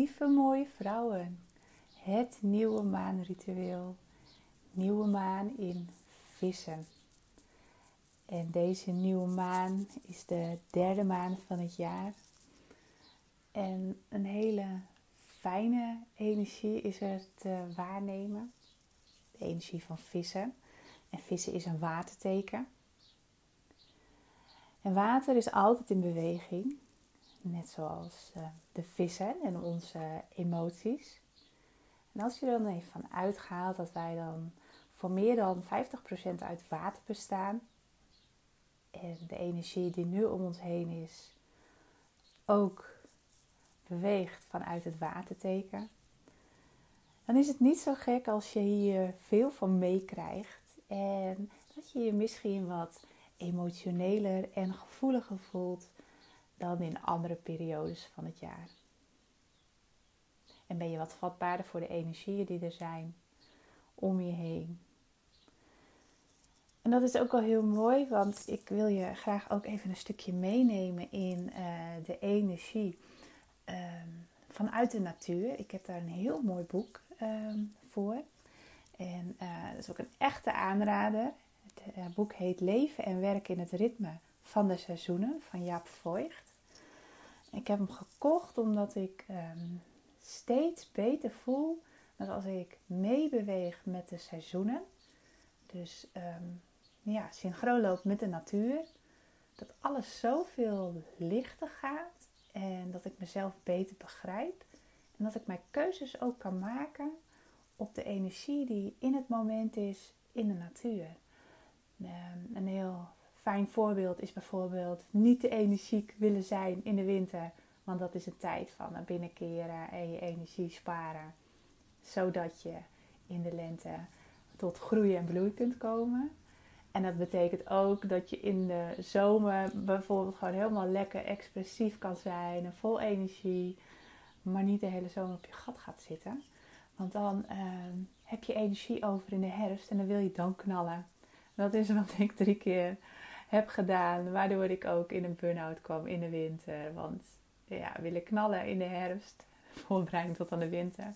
Lieve mooie vrouwen, het nieuwe maanritueel. Nieuwe maan in vissen. En deze nieuwe maan is de derde maan van het jaar. En een hele fijne energie is er te waarnemen. De energie van vissen. En vissen is een waterteken. En water is altijd in beweging. Net zoals uh, de vissen en onze emoties. En als je er dan even van uitgaat dat wij dan voor meer dan 50% uit water bestaan. En de energie die nu om ons heen is ook beweegt vanuit het waterteken. Dan is het niet zo gek als je hier veel van meekrijgt. En dat je je misschien wat emotioneler en gevoeliger voelt dan in andere periodes van het jaar. En ben je wat vatbaarder voor de energieën die er zijn om je heen. En dat is ook wel heel mooi, want ik wil je graag ook even een stukje meenemen in uh, de energie um, vanuit de natuur. Ik heb daar een heel mooi boek um, voor. En uh, dat is ook een echte aanrader. Het uh, boek heet Leven en werken in het ritme van de seizoenen van Jaap Voigt. Ik heb hem gekocht omdat ik um, steeds beter voel dat als ik meebeweeg met de seizoenen, dus um, ja, synchroon loop met de natuur, dat alles zoveel lichter gaat en dat ik mezelf beter begrijp. En dat ik mijn keuzes ook kan maken op de energie die in het moment is in de natuur. Um, een heel fijn voorbeeld is bijvoorbeeld niet te energiek willen zijn in de winter. Want dat is een tijd van naar binnen keren en je energie sparen. Zodat je in de lente tot groei en bloei kunt komen. En dat betekent ook dat je in de zomer bijvoorbeeld gewoon helemaal lekker expressief kan zijn en vol energie. Maar niet de hele zomer op je gat gaat zitten. Want dan uh, heb je energie over in de herfst en dan wil je dan knallen. Dat is wat ik drie keer heb gedaan. Waardoor ik ook in een burn-out kwam in de winter. Want ja, willen knallen in de herfst, voorbereiding tot aan de winter,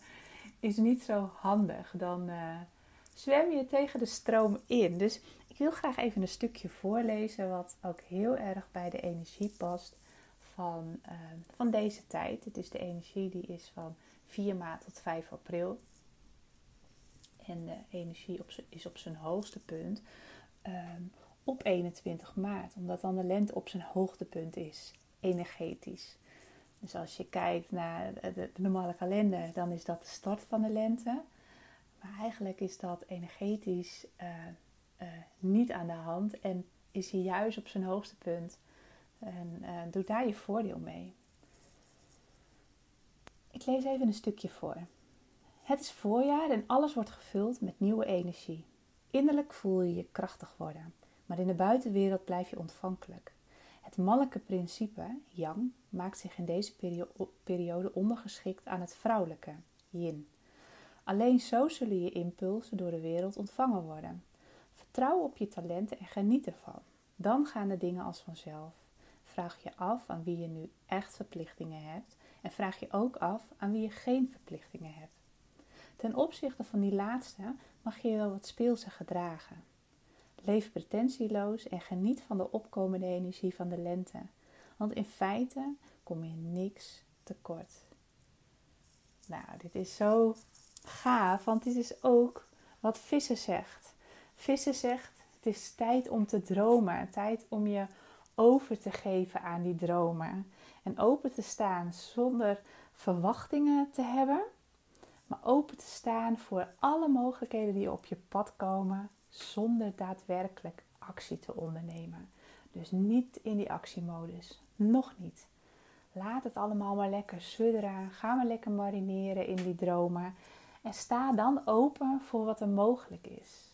is niet zo handig. Dan uh, zwem je tegen de stroom in. Dus ik wil graag even een stukje voorlezen wat ook heel erg bij de energie past van, uh, van deze tijd. Het is de energie die is van 4 maart tot 5 april. En de energie op is op zijn hoogste punt um, op 21 maart, omdat dan de lente op zijn hoogtepunt is, energetisch. Dus als je kijkt naar de, normale kalender, dan is dat de start van de lente. Maar eigenlijk is dat energetisch uh, uh, niet aan de hand en is hij juist op zijn hoogste punt. En uh, doe daar je voordeel mee. Ik lees even een stukje voor. Het is voorjaar en alles wordt gevuld met nieuwe energie. Innerlijk voel je je krachtig worden, maar in de buitenwereld blijf je ontvankelijk. Het mannelijke principe, yang, maakt zich in deze periode ondergeschikt aan het vrouwelijke, yin. Alleen zo zullen je impulsen door de wereld ontvangen worden. Vertrouw op je talenten en geniet ervan. Dan gaan de dingen als vanzelf. Vraag je af aan wie je nu echt verplichtingen hebt en vraag je ook af aan wie je geen verplichtingen hebt. Ten opzichte van die laatste mag je wel wat speelse gedragen. Leef pretentieloos en geniet van de opkomende energie van de lente. Want in feite kom je niks tekort. Nou, dit is zo gaaf, want dit is ook wat Vissen zegt. Vissen zegt: het is tijd om te dromen, tijd om je over te geven aan die dromen. En open te staan zonder verwachtingen te hebben, maar open te staan voor alle mogelijkheden die op je pad komen zonder daadwerkelijk actie te ondernemen. Dus niet in die actiemodus. Nog niet. Laat het allemaal maar lekker sudderen. Ga maar lekker marineren in die dromen. En sta dan open voor wat er mogelijk is.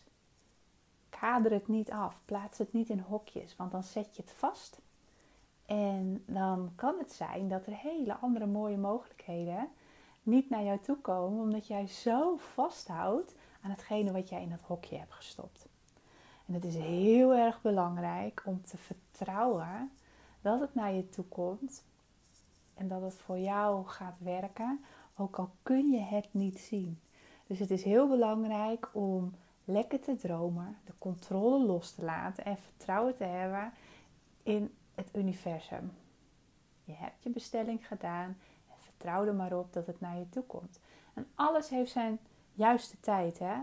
Kader het niet af. Plaats het niet in hokjes, want dan zet je het vast. En dan kan het zijn dat er hele andere mooie mogelijkheden niet naar jou toe komen, omdat jij zo vasthoudt aan hetgene wat jij in dat hokje hebt gestopt. En het is heel erg belangrijk om te vertrouwen dat het naar je toe komt en dat het voor jou gaat werken ook al kun je het niet zien. Dus het is heel belangrijk om lekker te dromen, de controle los te laten en vertrouwen te hebben in het universum. Je hebt je bestelling gedaan en vertrouw er maar op dat het naar je toe komt. En alles heeft zijn juiste tijd. Hè?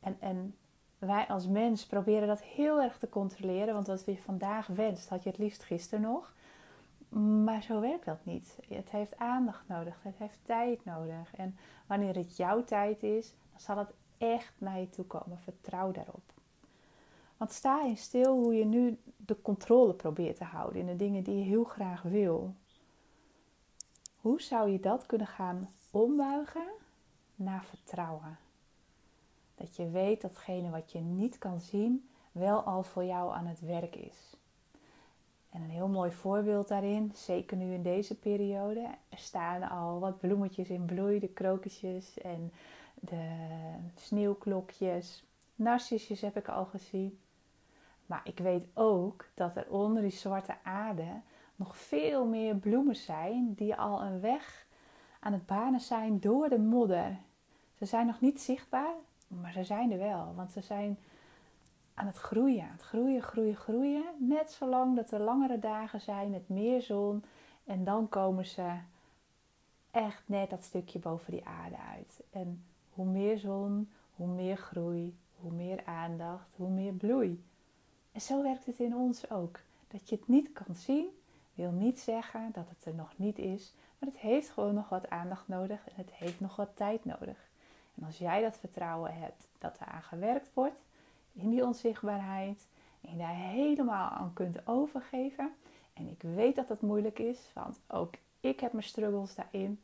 En, en wij als mens proberen dat heel erg te controleren, want wat je vandaag wenst, had je het liefst gisteren nog. Maar zo werkt dat niet. Het heeft aandacht nodig, het heeft tijd nodig. En wanneer het jouw tijd is, dan zal het echt naar je toe komen. Vertrouw daarop. Want sta in stil hoe je nu de controle probeert te houden in de dingen die je heel graag wil. Hoe zou je dat kunnen gaan ombuigen naar vertrouwen? Dat je weet datgene wat je niet kan zien wel al voor jou aan het werk is. En een heel mooi voorbeeld daarin, zeker nu in deze periode, er staan al wat bloemetjes in bloei, de krokusjes en de sneeuwklokjes. Narcissus heb ik al gezien. Maar ik weet ook dat er onder die zwarte aarde nog veel meer bloemen zijn die al een weg aan het banen zijn door de modder. Ze zijn nog niet zichtbaar, maar ze zijn er wel. Want ze zijn aan het groeien. Aan het groeien, groeien, groeien. Net zolang dat er langere dagen zijn met meer zon. En dan komen ze echt net dat stukje boven die aarde uit. En hoe meer zon, hoe meer groei, hoe meer aandacht, hoe meer bloei. En zo werkt het in ons ook. Dat je het niet kan zien, wil niet zeggen dat het er nog niet is. Maar het heeft gewoon nog wat aandacht nodig en het heeft nog wat tijd nodig. En als jij dat vertrouwen hebt dat er aan gewerkt wordt, in die onzichtbaarheid, en je daar helemaal aan kunt overgeven. En ik weet dat dat moeilijk is, want ook ik heb mijn struggles daarin.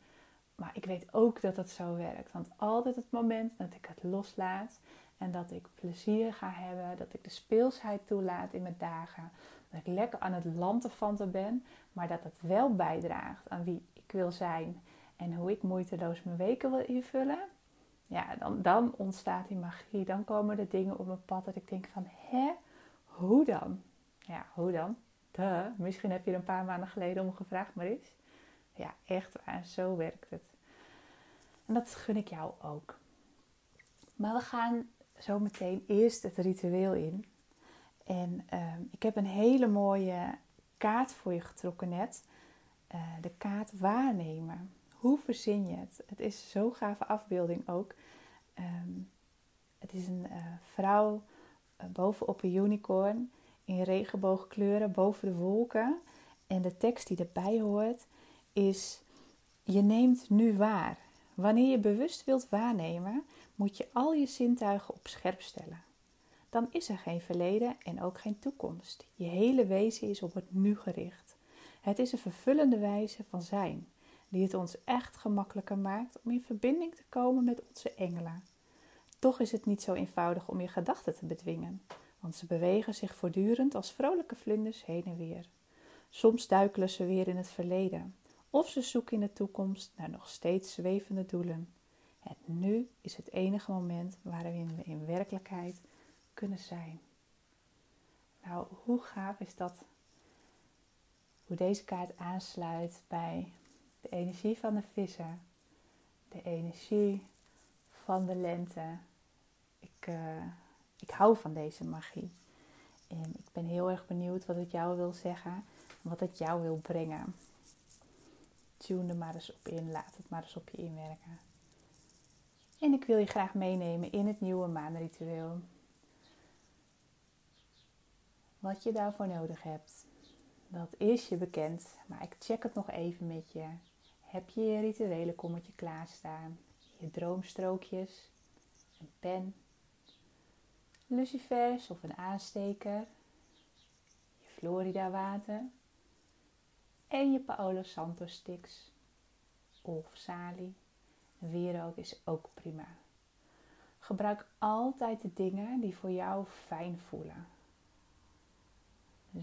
Maar ik weet ook dat het zo werkt. Want altijd het moment dat ik het loslaat en dat ik plezier ga hebben, dat ik de speelsheid toelaat in mijn dagen, dat ik lekker aan het lanterfanten ben, maar dat het wel bijdraagt aan wie ik wil zijn en hoe ik moeiteloos mijn weken wil invullen, ja, dan, dan ontstaat die magie. Dan komen de dingen op mijn pad dat ik denk van, hè, hoe dan? Ja, hoe dan? Duh, misschien heb je er een paar maanden geleden om gevraagd, maar is. Ja, echt waar, zo werkt het. En dat gun ik jou ook. Maar we gaan zo meteen eerst het ritueel in. En ehm, ik heb een hele mooie kaart voor je getrokken net. Uh, de kaart waarnemen. Hoe verzin je het? Het is zo'n gave afbeelding ook. Ehm, het is een uh, vrouw uh, bovenop een unicorn in regenboogkleuren boven de wolken. En de tekst die erbij hoort is: Je neemt nu waar. Wanneer je bewust wilt waarnemen, moet je al je zintuigen op scherp stellen. Dan is er geen verleden en ook geen toekomst. Je hele wezen is op het nu gericht. Het is een vervullende wijze van zijn die het ons echt gemakkelijker maakt om in verbinding te komen met onze engelen. Toch is het niet zo eenvoudig om je gedachten te bedwingen, want ze bewegen zich voortdurend als vrolijke vlinders heen en weer. Soms duikelen ze weer in het verleden, of ze zoeken in de toekomst naar nog steeds zwevende doelen. Het nu is het enige moment waarin we in werkelijkheid kunnen zijn. Nou, hoe gaaf is dat? Hoe deze kaart aansluit bij de energie van de vissen, de energie van de lente. Ik, uh, ik hou van deze magie. En ik ben heel erg benieuwd wat het jou wil zeggen, wat het jou wil brengen. Tune er maar eens op in, laat het maar eens op je inwerken. En ik wil je graag meenemen in het nieuwe maanritueel. Wat je daarvoor nodig hebt, dat is je bekend, maar ik check het nog even met je. Heb je je rituele kommetje klaarstaan? Je droomstrookjes, een pen, lucifers of een aansteker, je Florida water en je Paolo Santos sticks of sali. Wierook is ook prima. Gebruik altijd de dingen die voor jou fijn voelen.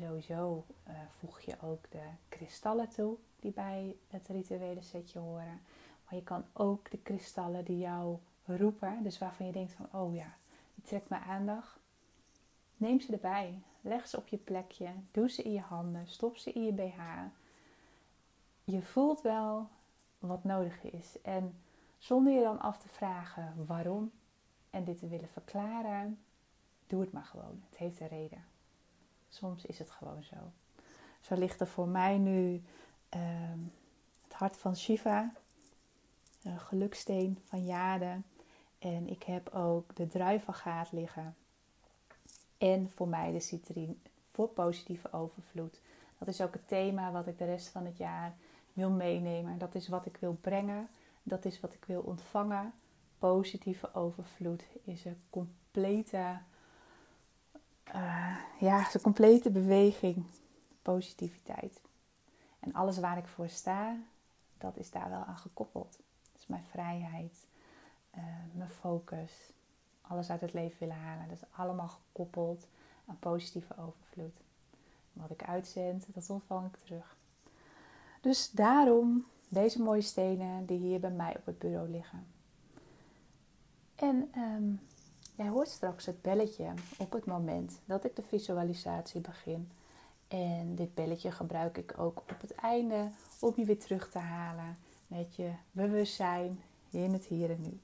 Sowieso uh, voeg je ook de kristallen toe die bij het rituele setje horen. Maar je kan ook de kristallen die jou roepen, dus waarvan je denkt van, oh ja, die trekt mijn aandacht. Neem ze erbij, leg ze op je plekje, doe ze in je handen, stop ze in je BH. Je voelt wel wat nodig is. En zonder je dan af te vragen waarom en dit te willen verklaren, doe het maar gewoon. Het heeft een reden. Soms is het gewoon zo. Zo ligt er voor mij nu ehm, het hart van Shiva, een geluksteen van Jade. En ik heb ook de druivengaat liggen. En voor mij de citrine voor positieve overvloed. Dat is ook het thema wat ik de rest van het jaar wil meenemen. Dat is wat ik wil brengen. Dat is wat ik wil ontvangen. Positieve overvloed is een complete, uh, ja, een complete beweging. Positiviteit. En alles waar ik voor sta, dat is daar wel aan gekoppeld. Is mijn vrijheid, uh, mijn focus, alles uit het leven willen halen. Dat is allemaal gekoppeld aan positieve overvloed. Wat ik uitzend, dat ontvang ik terug. Dus daarom deze mooie stenen die hier bij mij op het bureau liggen. En um, jij hoort straks het belletje op het moment dat ik de visualisatie begin. En dit belletje gebruik ik ook op het einde om je weer terug te halen met je bewustzijn in het hier en nu.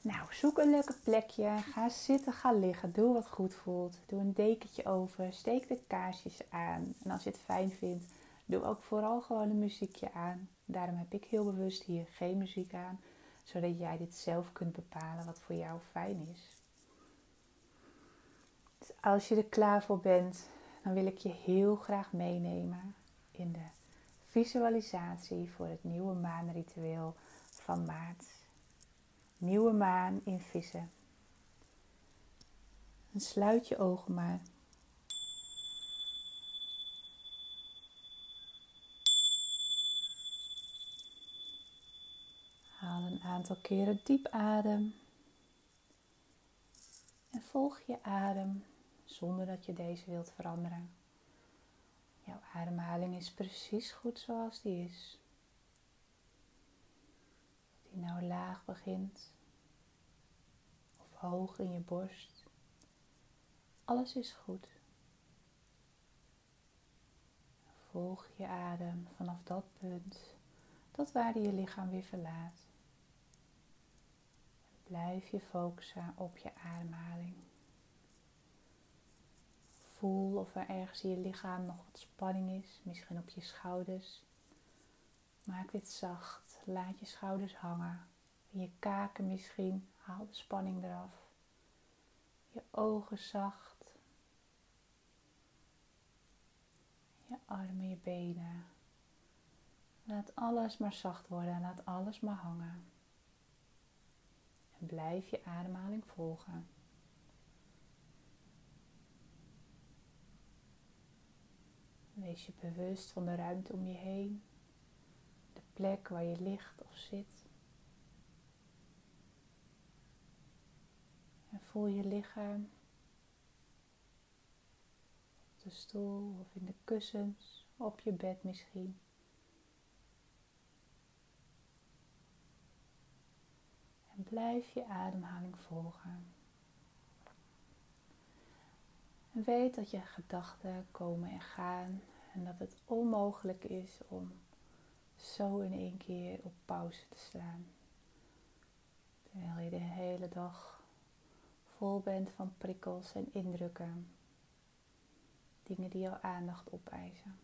Nou, zoek een leuke plekje. Ga zitten, ga liggen. Doe wat goed voelt. Doe een dekentje over. Steek de kaarsjes aan. En als je het fijn vindt, doe ook vooral gewoon een muziekje aan. Daarom heb ik heel bewust hier geen muziek aan. Zodat jij dit zelf kunt bepalen wat voor jou fijn is. Dus als je er klaar voor bent, dan wil ik je heel graag meenemen in de visualisatie voor het nieuwe maanritueel van maart. Nieuwe maan in vissen. En sluit je ogen maar. Haal een aantal keren diep adem. En volg je adem zonder dat je deze wilt veranderen. Jouw ademhaling is precies goed zoals die is. Die nou laag begint of hoog in je borst. Alles is goed. Volg je adem vanaf dat punt tot waar je lichaam weer verlaat. Blijf je focussen op je ademhaling. Voel of er ergens in je lichaam nog wat spanning is, misschien op je schouders. Maak dit zacht. Laat je schouders hangen. Je kaken misschien. Haal de spanning eraf. Je ogen zacht. Je armen, je benen. Laat alles maar zacht worden. Laat alles maar hangen. Blijf je ademhaling volgen. Wees je bewust van de ruimte om je heen, de plek waar je ligt of zit. En voel je lichaam op de stoel of in de kussens, op je bed misschien. Blijf je ademhaling volgen. En weet dat je gedachten komen en gaan en dat het onmogelijk is om zo in één keer op pauze te slaan. Terwijl je de hele dag vol bent van prikkels en indrukken. Dingen die jouw aandacht opeisen.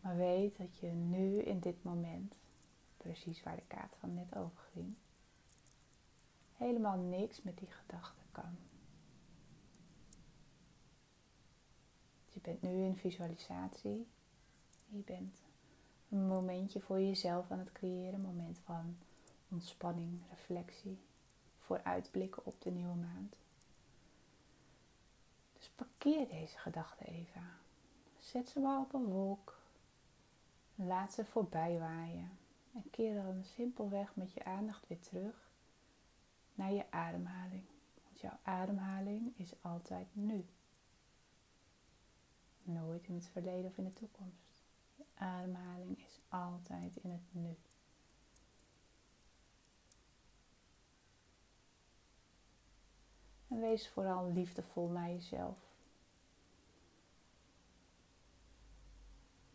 Maar weet dat je nu in dit moment, precies waar de kaart van net over ging, helemaal niks met die gedachten kan. Je bent nu in visualisatie. Je bent een momentje voor jezelf aan het creëren. Een moment van ontspanning, reflectie. Vooruitblikken op de nieuwe maand. Dus parkeer deze gedachten even. Zet ze maar op een wolk. Laat ze voorbij waaien. En keer dan simpelweg met je aandacht weer terug naar je ademhaling. Want jouw ademhaling is altijd nu. Nooit in het verleden of in de toekomst. Je ademhaling is altijd in het nu. En wees vooral liefdevol naar jezelf.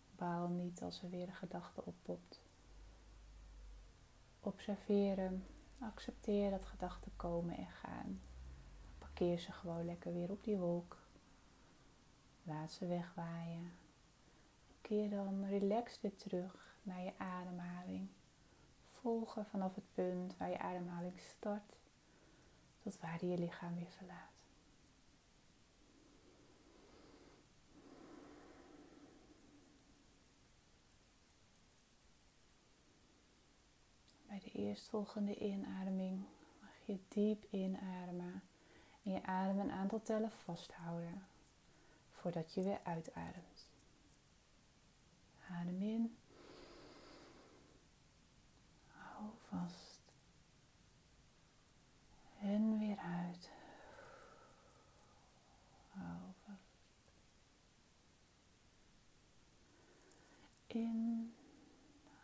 Bepaal niet als er weer een gedachte oppopt. Observeer hem. Accepteer dat gedachten komen en gaan. Parkeer ze gewoon lekker weer op die wolk. Laat ze wegwaaien. Keer dan relaxed weer terug naar je ademhaling. Volgen vanaf het punt waar je ademhaling start tot waar je lichaam weer verlaat. Bij de eerstvolgende inademing mag je diep inademen en je adem een aantal tellen vasthouden voordat je weer uitademt. Adem in. Hou vast. En weer uit. Hou vast. In.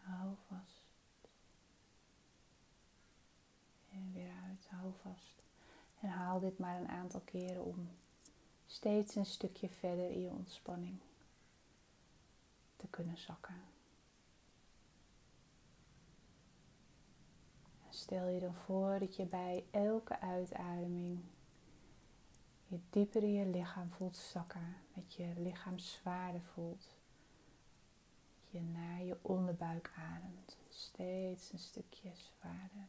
Hou vast. En weer uit. Hou vast. En haal dit maar een aantal keren om steeds een stukje verder in je ontspanning te kunnen zakken. stel je dan voor dat je bij elke uitademing je dieper in je lichaam voelt zakken, met je lichaam zwaarder voelt. Dat je naar je onderbuik ademt, steeds een stukje zwaarder.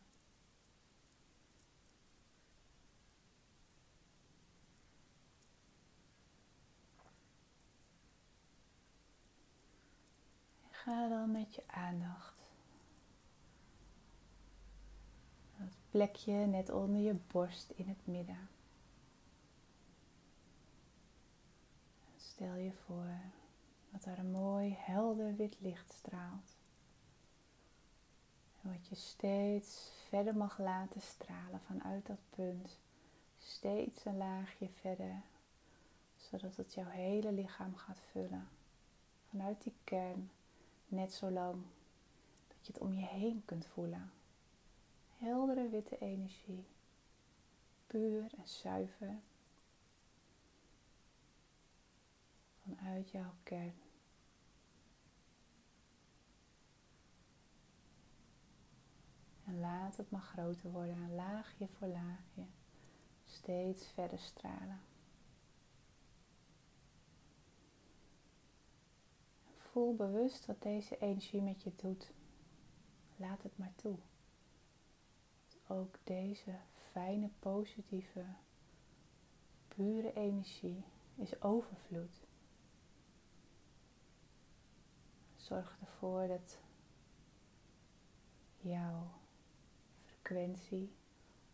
Ga dan met je aandacht dat plekje net onder je borst in het midden. Stel je voor dat er een mooi helder wit licht straalt. En wat je steeds verder mag laten stralen vanuit dat punt. Steeds een laagje verder, zodat het jouw hele lichaam gaat vullen. Vanuit die kern Net zo lang dat je het om je heen kunt voelen. Heldere witte energie. Puur en zuiver. Vanuit jouw kern. En laat het maar groter worden, laagje voor laagje. Steeds verder stralen. Voel bewust wat deze energie met je doet. Laat het maar toe. Ook deze fijne, positieve, pure energie is overvloed. Zorg ervoor dat jouw frequentie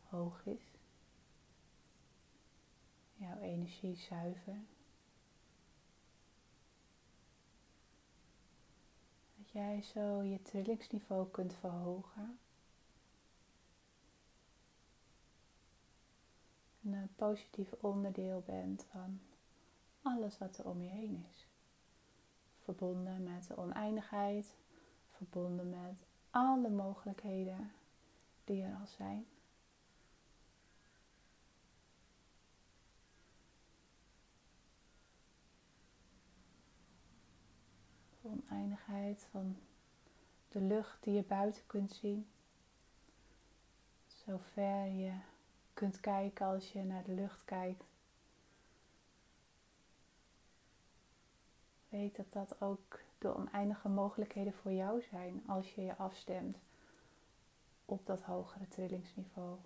hoog is. Jouw energie zuiver. Jij zo je trillingsniveau kunt verhogen. En een positief onderdeel bent van alles wat er om je heen is. Verbonden met de oneindigheid, verbonden met alle mogelijkheden die er al zijn. Oneindigheid van de lucht die je buiten kunt zien. Zover je kunt kijken als je naar de lucht kijkt. Weet dat dat ook de oneindige mogelijkheden voor jou zijn als je je afstemt op dat hogere trillingsniveau.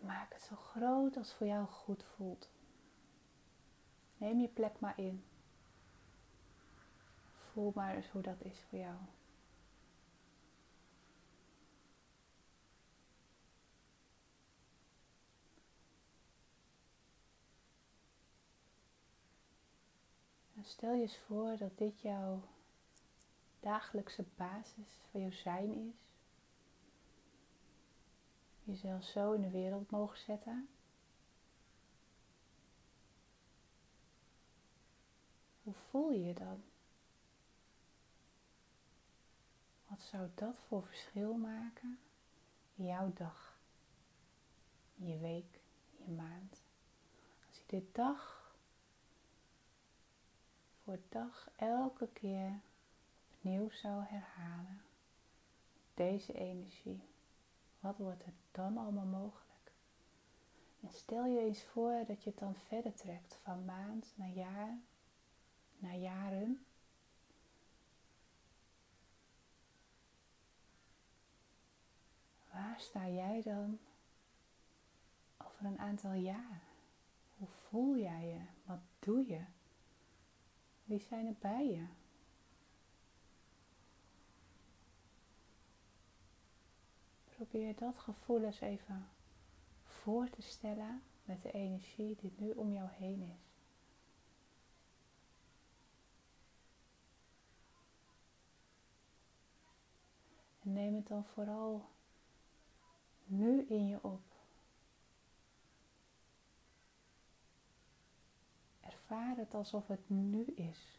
Maak het zo groot als voor jou goed voelt. Neem je plek maar in. Voel maar eens hoe dat is voor jou. En stel je eens voor dat dit jouw dagelijkse basis van jouw zijn is jezelf zo in de wereld mogen zetten. Hoe voel je je dan? Wat zou dat voor verschil maken in jouw dag, in je week, in je maand? Als je dit dag voor dag elke keer opnieuw zou herhalen, deze energie, wat wordt er dan allemaal mogelijk? En stel je eens voor dat je het dan verder trekt van maand naar jaar, naar jaren. Waar sta jij dan over een aantal jaar? Hoe voel jij je? Wat doe je? Wie zijn er bij je? Probeer dat gevoel eens even voor te stellen met de energie die nu om jou heen is. En neem het dan vooral nu in je op. Ervaar het alsof het nu is.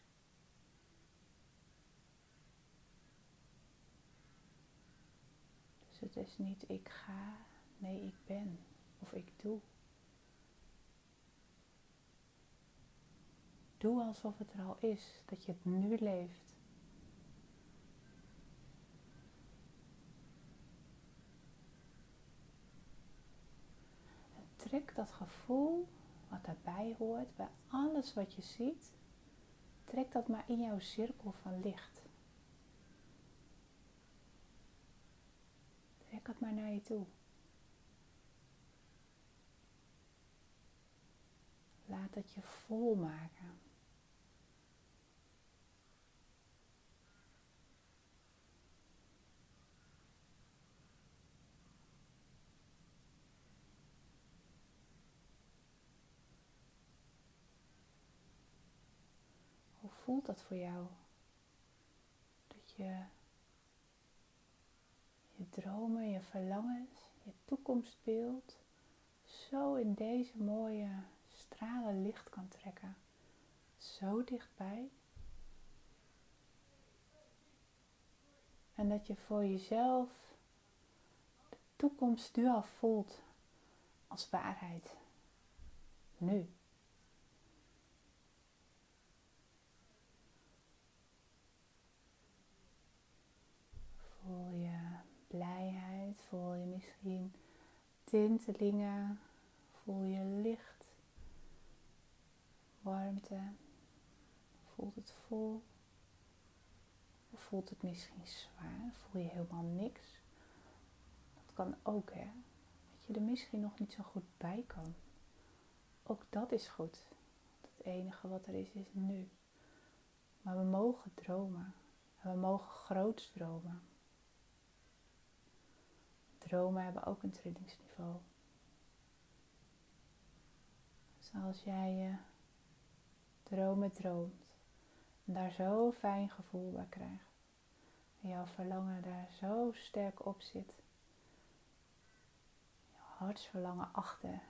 Dus het is niet ik ga, nee ik ben of ik doe. Doe alsof het er al is, dat je het nu leeft. Trek dat gevoel wat daarbij hoort, bij alles wat je ziet, trek dat maar in jouw cirkel van licht. Trek het maar naar je toe. Laat het je vol maken. Hoe voelt dat voor jou? Dat je je dromen, je verlangens, je toekomstbeeld zo in deze mooie stralen licht kan trekken. Zo dichtbij. En dat je voor jezelf de toekomst nu al voelt als waarheid. Nu. Voel je blijheid, voel je misschien tintelingen, voel je licht warmte? Voelt het vol? Of voelt het misschien zwaar? Voel je helemaal niks? Dat kan ook, hè? Dat je er misschien nog niet zo goed bij kan. Ook dat is goed. Het enige wat er is, is nu. Maar we mogen dromen. En we mogen groots dromen. Dromen hebben ook een trillingsniveau. Dus als jij je dromen droomt. En daar zo fijn gevoel bij krijgt. En jouw verlangen daar zo sterk op zit. Jouw hartsverlangen achter.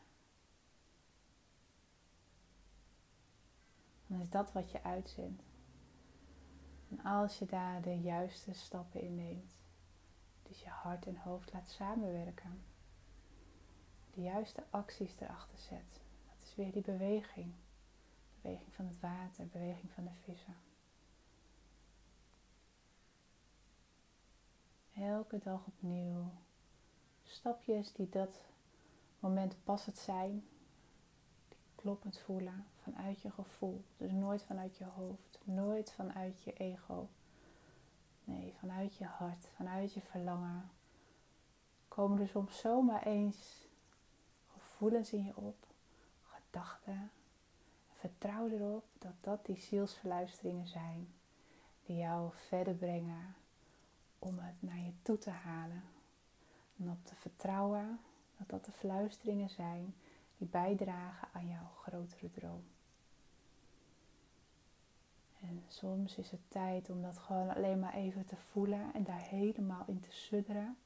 Dan is dat wat je uitzendt. En als je daar de juiste stappen in neemt, dus je hart en hoofd laat samenwerken, de juiste acties erachter zet, dat is weer die beweging beweging van het water, beweging van de vissen. Elke dag opnieuw stapjes die dat moment passend zijn, die kloppend voelen vanuit je gevoel. Dus nooit vanuit je hoofd, nooit vanuit je ego. Nee, vanuit je hart, vanuit je verlangen. Komen er soms zomaar eens gevoelens in je op, gedachten, Vertrouw erop dat dat die zielsverluisteringen zijn die jou verder brengen om het naar je toe te halen. En op te vertrouwen dat dat de fluisteringen zijn die bijdragen aan jouw grotere droom. En soms is het tijd om dat gewoon alleen maar even te voelen en daar helemaal in te sudderen.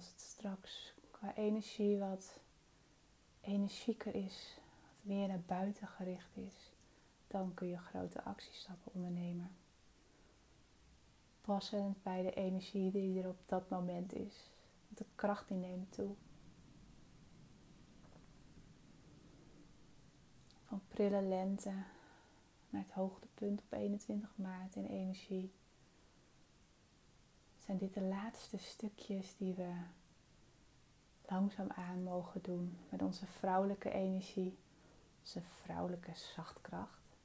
als het straks qua energie wat energieker is, wat meer naar buiten gericht is, dan kun je grote actiestappen ondernemen. Passend bij de energie die er op dat moment is. De kracht die neemt toe. Van prille lente naar het hoogtepunt op 21 maart in energie. Zijn dit de laatste stukjes die we langzaam aan mogen doen met onze vrouwelijke energie, onze vrouwelijke zachtkracht.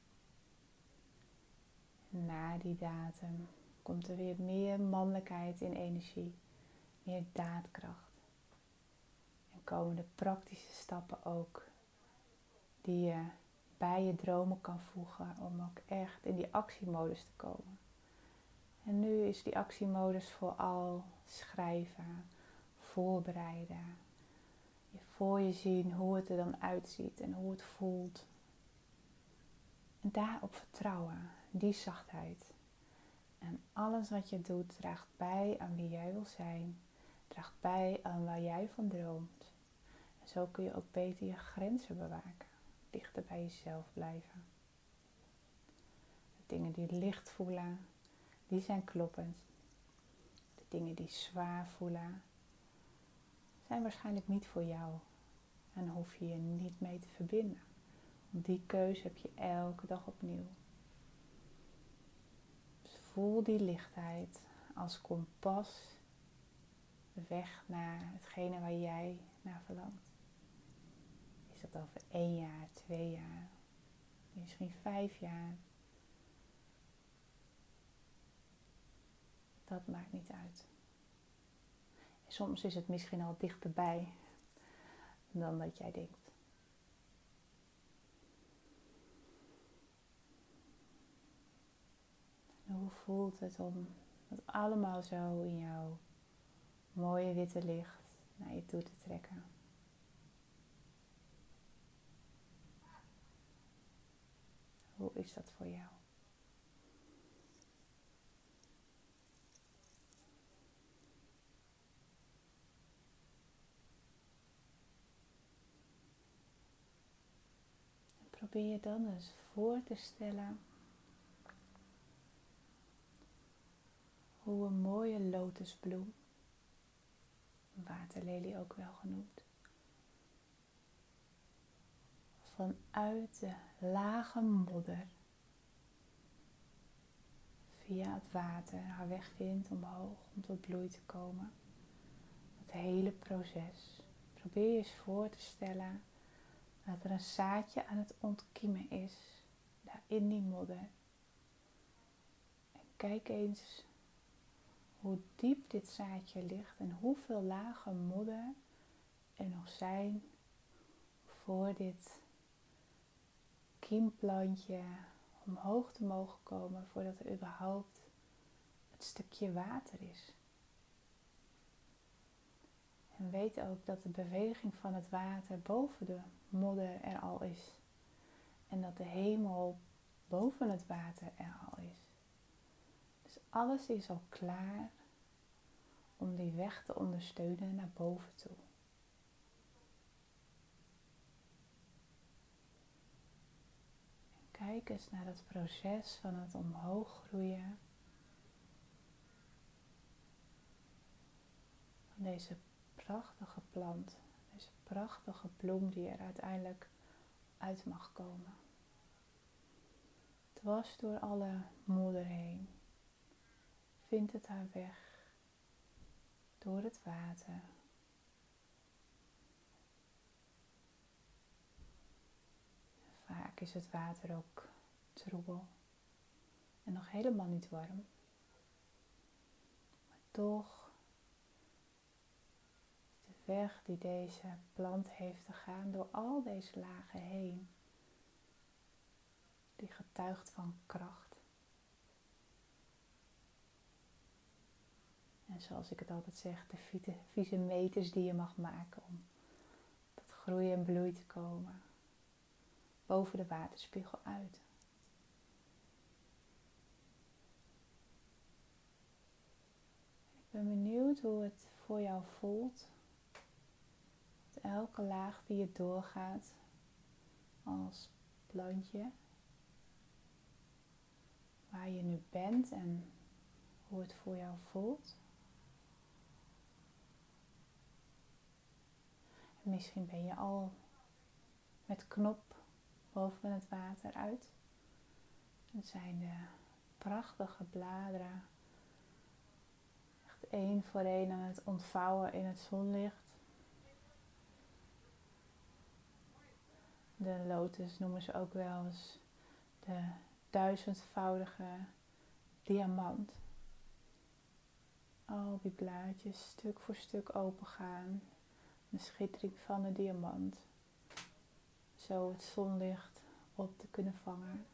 Na die datum komt er weer meer mannelijkheid in energie, meer daadkracht. En komen de praktische stappen ook die je bij je dromen kan voegen om ook echt in die actiemodus te komen. En nu is die actiemodus vooral schrijven, voorbereiden. Je voor je zien hoe het er dan uitziet en hoe het voelt. En daarop vertrouwen, die zachtheid. En alles wat je doet draagt bij aan wie jij wil zijn, draagt bij aan waar jij van droomt. En zo kun je ook beter je grenzen bewaken, dichter bij jezelf blijven. De dingen die licht voelen, die zijn kloppend. De dingen die zwaar voelen, zijn waarschijnlijk niet voor jou. En hoef je je niet mee te verbinden. Want die keuze heb je elke dag opnieuw. Dus voel die lichtheid als kompas weg naar hetgene waar jij naar verlangt. Dat over één jaar, twee jaar, misschien vijf jaar? Dat maakt niet uit. Soms is het misschien al dichterbij dan dat jij denkt. hoe voelt het om het allemaal zo in jouw mooie witte licht naar je toe te trekken? Hoe is dat voor jou? probeer je dan eens voor te stellen hoe een mooie lotusbloem, waterlelie ook wel genoemd, vanuit de lage modder via het water haar weg vindt omhoog om tot bloei te komen. Het hele proces. Probeer je eens voor te stellen dat er een zaadje aan het ontkiemen is, daar in die modder. En kijk eens hoe diep dit zaadje ligt en hoeveel lagen modder er nog zijn voor dit kiemplantje omhoog te mogen komen voordat er überhaupt het stukje water is. En weet ook dat de beweging van het water boven de modder er al is. En dat de hemel boven het water er al is. Dus alles is al klaar om die weg te ondersteunen naar boven toe. En kijk eens naar het proces van het omhoog groeien van deze prachtige plant prachtige bloem die er uiteindelijk uit mag komen. Dwars door alle modder heen vindt het haar weg door het water. Vaak is het water ook troebel en nog helemaal niet warm. Maar toch weg die deze plant heeft te gaan door al deze lagen heen. Die getuigt van kracht. En zoals ik het altijd zeg, de vieze meters die je mag maken om tot groei en bloei te komen. Boven de waterspiegel uit. Ik ben benieuwd hoe het voor jou voelt elke laag die je doorgaat als plantje nu bent en hoe het voor jou voelt. En misschien ben je al met knop boven het water uit. Het zijn de prachtige bladeren. Echt één voor één aan het ontvouwen in het zonlicht. De lotus noemen ze ook wel eens de duizendvoudige diamant. Al die blaadjes stuk voor stuk opengaan. De schittering van de diamant. Zo het zonlicht op te kunnen vangen.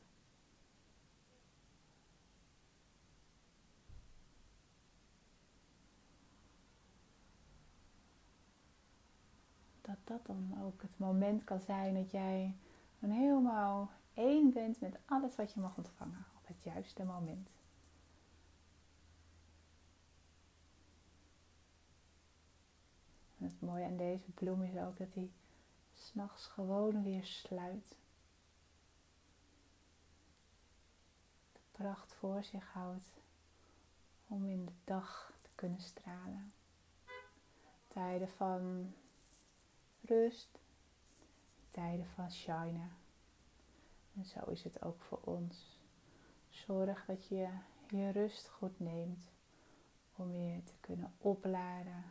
Dat dat dan ook het moment kan zijn dat jij dan helemaal één bent met alles wat je mag ontvangen op het juiste moment. En het mooie aan deze bloem is ook dat hij s'nachts gewoon weer sluit. De pracht voor zich houdt om in de dag te kunnen stralen. Tijden van rust, tijden van shine. En zo is het ook voor ons. Zorg dat je je rust goed neemt om weer te kunnen opladen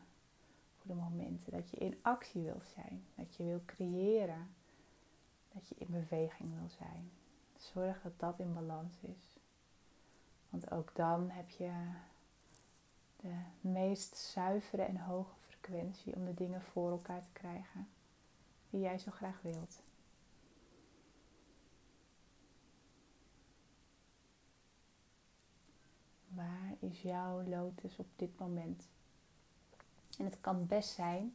momenten dat je in actie wil zijn, dat je wil creëren, dat je in beweging wil zijn. Zorg dat dat in balans is. Want ook dan heb je de meest zuivere en hoge frequentie om de dingen voor elkaar te krijgen die jij zo graag wilt. Waar is jouw lotus op dit moment? En het kan best zijn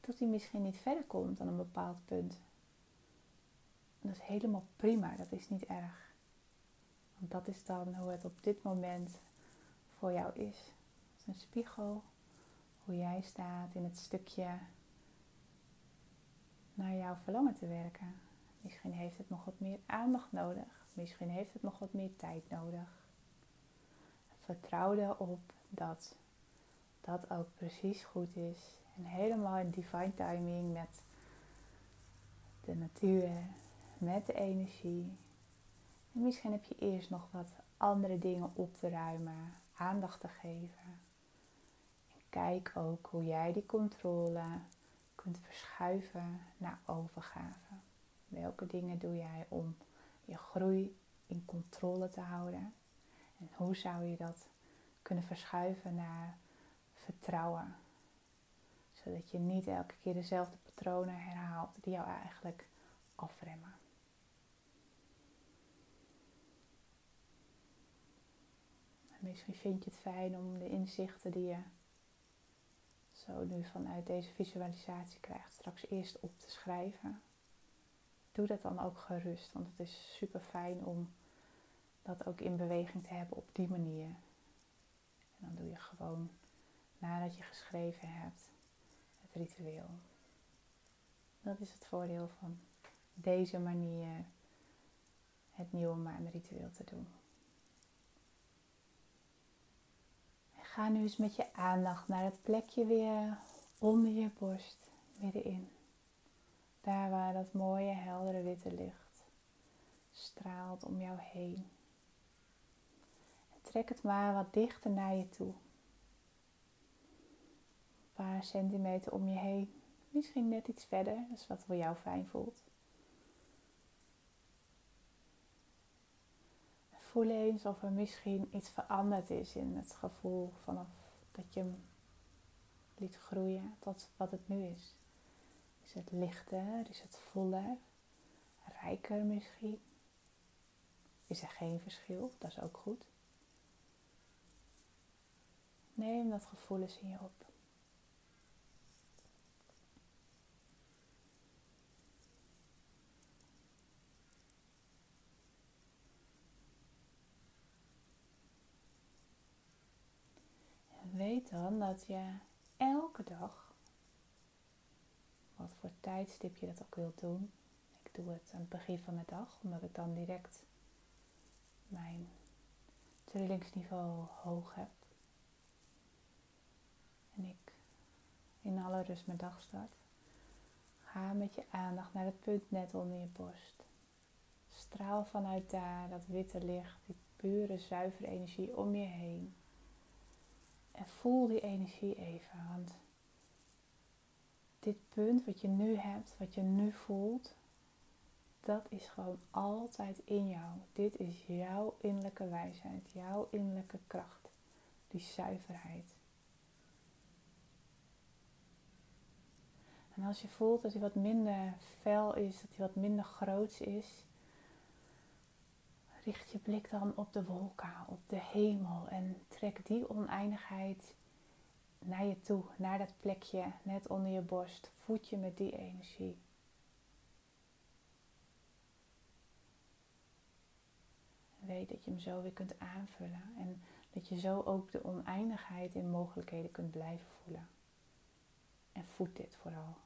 dat hij misschien niet verder komt dan een bepaald punt. dat is helemaal prima, dat is niet erg. Want dat is dan hoe het op dit moment voor jou is. Het is een spiegel hoe jij staat in het stukje naar jouw verlangen te werken. Misschien heeft het nog wat meer aandacht nodig. Misschien heeft het nog wat meer tijd nodig. Vertrouw erop dat dat ook precies goed is. En helemaal in divine timing met de natuur, met de energie. En misschien heb je eerst nog wat andere dingen op te ruimen, aandacht te geven. En kijk ook hoe jij die controle kunt verschuiven naar overgave. Welke dingen doe jij om je groei in controle te houden? En hoe zou je dat kunnen verschuiven naar vertrouwen? Zodat je niet elke keer dezelfde patronen herhaalt die jou eigenlijk afremmen. misschien vind je het fijn om de inzichten die je zo nu vanuit deze visualisatie krijgt, straks eerst op te schrijven. Doe dat dan ook gerust, want het is super fijn om dat ook in beweging te hebben op die manier. En dan doe je gewoon nadat je geschreven hebt het ritueel. Dat is het voordeel van deze manier het nieuwe maanritueel te doen. Ga nu eens met je aandacht naar het plekje weer onder je borst, middenin. Daar waar dat mooie, heldere witte licht straalt om jou heen. En trek het maar wat dichter naar je toe. Paar centimeter om je heen. Misschien net iets verder, dat is wat voor jou fijn voelt. Voel eens of er misschien iets veranderd is in het gevoel vanaf dat je hem liet groeien tot wat het nu is. Is het lichter? Is het voller? Rijker misschien? Is er geen verschil? Dat is ook goed. Neem dat gevoel eens in je op. weet dan dat je elke dag, wat voor tijdstip je dat ook wilt doen, ik doe het aan het begin van de dag, omdat ik dan direct mijn trillingsniveau hoog hebt. En ik in alle rust mijn dag start. Ga met je aandacht naar het punt net onder je borst. Straal vanuit daar dat witte licht, die pure, zuivere energie om je heen. En voel die energie even, want dit punt wat je nu hebt, wat je nu voelt, dat is gewoon altijd in jou. Dit is jouw innerlijke wijsheid, jouw innerlijke kracht, die zuiverheid. En als je voelt dat hij wat minder fel is, dat hij wat minder groots is, richt je blik dan op de wolken, op de hemel en trek die oneindigheid naar je toe, naar dat plekje net onder je borst. Voed je met die energie. Weet dat je hem zo weer kunt aanvullen en dat je zo ook de oneindigheid in mogelijkheden kunt blijven voelen. En voed dit vooral.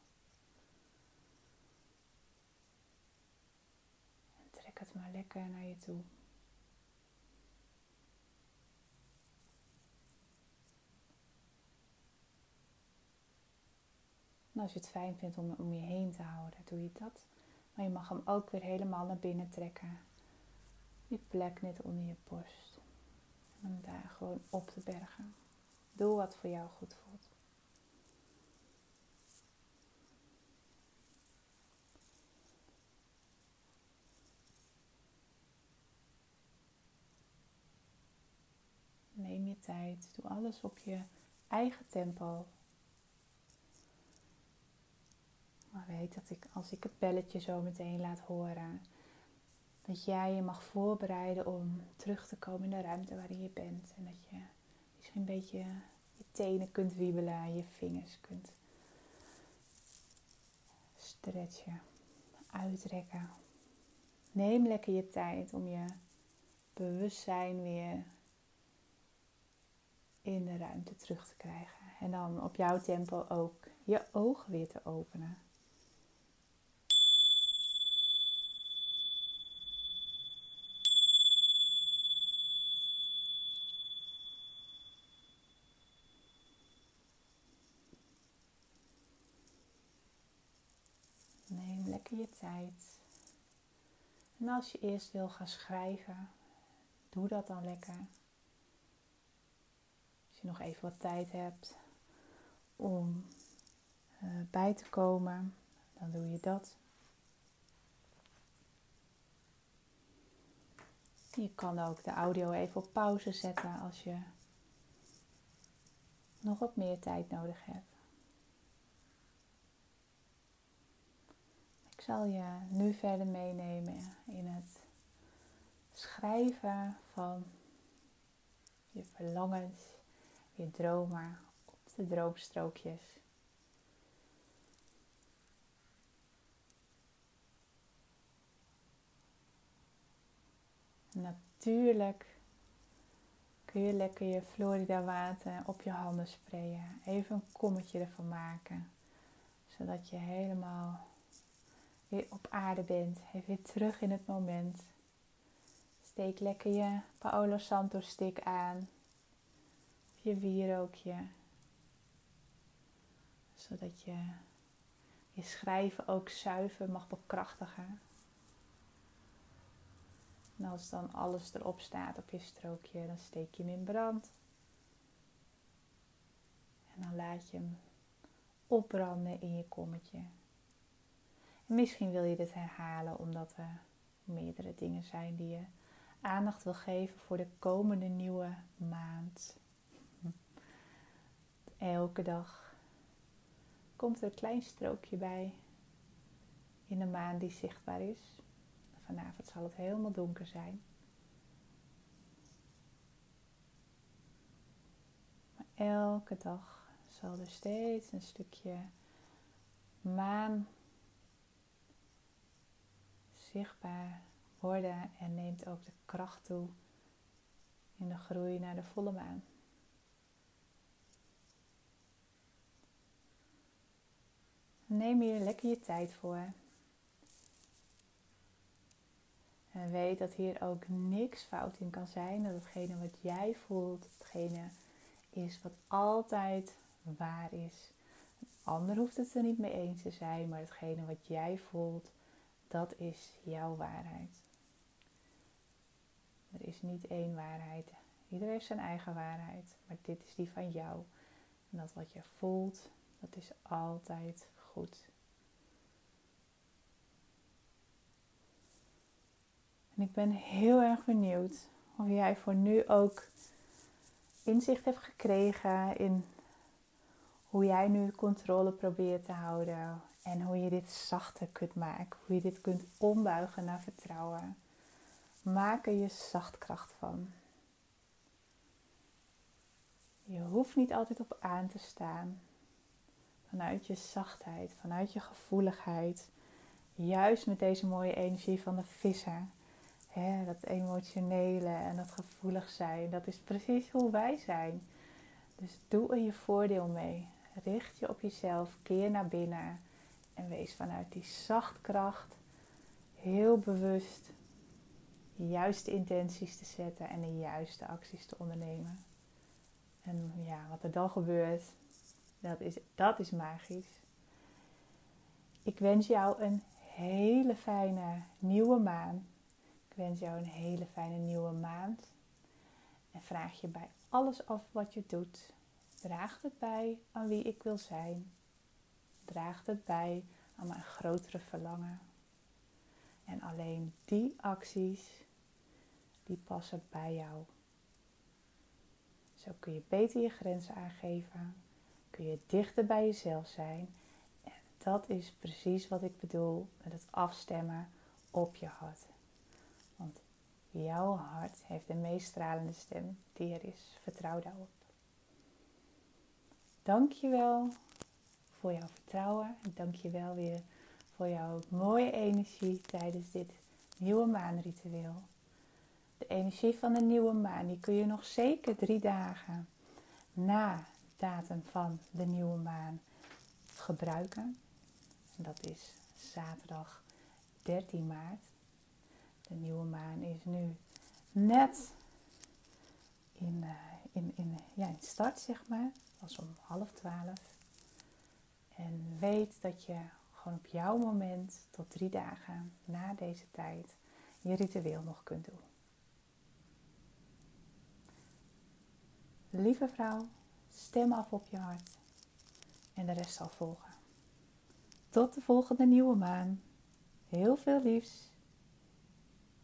En trek het maar lekker naar je toe. Als je het fijn vindt om om je heen te houden, doe je dat. Maar je mag hem ook weer helemaal naar binnen trekken. Die plek net onder je borst. En daar gewoon op te bergen. Doe wat voor jou goed voelt. Neem je Doe alles op je eigen tempo. Maar weet dat ik, als ik het belletje zo meteen laat horen, dat jij je mag voorbereiden om terug te komen in de ruimte waarin je bent. En dat je misschien een beetje je tenen kunt wiebelen, je vingers kunt stretchen, uitrekken. Neem lekker je tijd om je bewustzijn weer in de ruimte terug te krijgen. En dan op jouw tempo ook je ogen weer te openen. Neem lekker je tijd. En als je eerst wil gaan schrijven, doe dat dan lekker. Nog even wat tijd hebt om uh, bij te komen, dan doe je dat. Je kan ook de audio even op pauze zetten als je nog wat meer tijd nodig hebt. Ik zal je nu verder meenemen in het schrijven van je verlangens, je dromen op de droomstrookjes. Natuurlijk kun je lekker je Florida water op je handen sprayen. Even een kommetje ervan maken. Zodat je helemaal weer op aarde bent. Even weer terug in het moment. Steek lekker je Paolo Santo stick aan. Je wierookje. Zodat je je schrijven ook zuiver mag bekrachtigen. En als dan alles erop staat op je strookje, dan steek je hem in brand. En dan laat je hem opbranden in je kommetje. En misschien wil je dit herhalen omdat er meerdere dingen zijn die je aandacht wil geven voor de komende nieuwe maand. Elke dag komt er een klein strookje bij in de maan die zichtbaar is. Vanavond zal het helemaal donker zijn. Maar elke dag zal er steeds een stukje maan zichtbaar worden en neemt ook de kracht toe in de groei naar de volle maan. Neem hier lekker je tijd voor. En weet dat hier ook niks fout in kan zijn. Dat hetgene wat jij voelt, hetgene is wat altijd waar is. Een ander hoeft het er niet mee eens te zijn, maar hetgene wat jij voelt, dat is jouw waarheid. Er is niet één waarheid. Iedereen heeft zijn eigen waarheid, maar dit is die van jou. En dat wat je voelt, dat is altijd goed. En ik ben heel erg benieuwd of jij voor nu ook inzicht hebt gekregen in hoe jij nu controle probeert te houden en hoe je dit zachter kunt maken, hoe je dit kunt ombuigen naar vertrouwen. Maak er je zachtkracht van. Je hoeft niet altijd op aan te staan. Vanuit je zachtheid, vanuit je gevoeligheid. Juist met deze mooie energie van de vissen. Hè, dat emotionele en dat gevoelig zijn. Dat is precies hoe wij zijn. Dus doe er je voordeel mee. Richt je op jezelf. Keer naar binnen. En wees vanuit die zachtkracht heel bewust de juiste intenties te zetten en de juiste acties te ondernemen. En ja, wat er dan gebeurt, dat is, dat is magisch. Ik wens jou een hele fijne nieuwe maan. Ik wens jou een hele fijne nieuwe maand. En vraag je bij alles af wat je doet. Draag het bij aan wie ik wil zijn. Draag het bij aan mijn grotere verlangen. En alleen die acties, die passen bij jou. Zo kun je beter je grenzen aangeven. Kun je dichter bij jezelf zijn. En dat is precies wat ik bedoel met het afstemmen op je hart. Want jouw hart heeft de meest stralende stem die er is. Vertrouw daarop. Dankjewel voor jouw vertrouwen. En dankjewel weer voor jouw mooie energie tijdens dit nieuwe maanritueel de energie van de nieuwe maan, die kun je nog zeker drie dagen na datum van de nieuwe maan gebruiken. dat is zaterdag 13 maart. De nieuwe maan is nu net in, uh, in, in, ja, in start, zeg maar. was om half twaalf. En weet dat je gewoon op jouw moment tot drie dagen na deze tijd je ritueel nog kunt doen. Lieve vrouw, stem af op je hart en de rest zal volgen. Tot de volgende nieuwe maan. Heel veel liefs.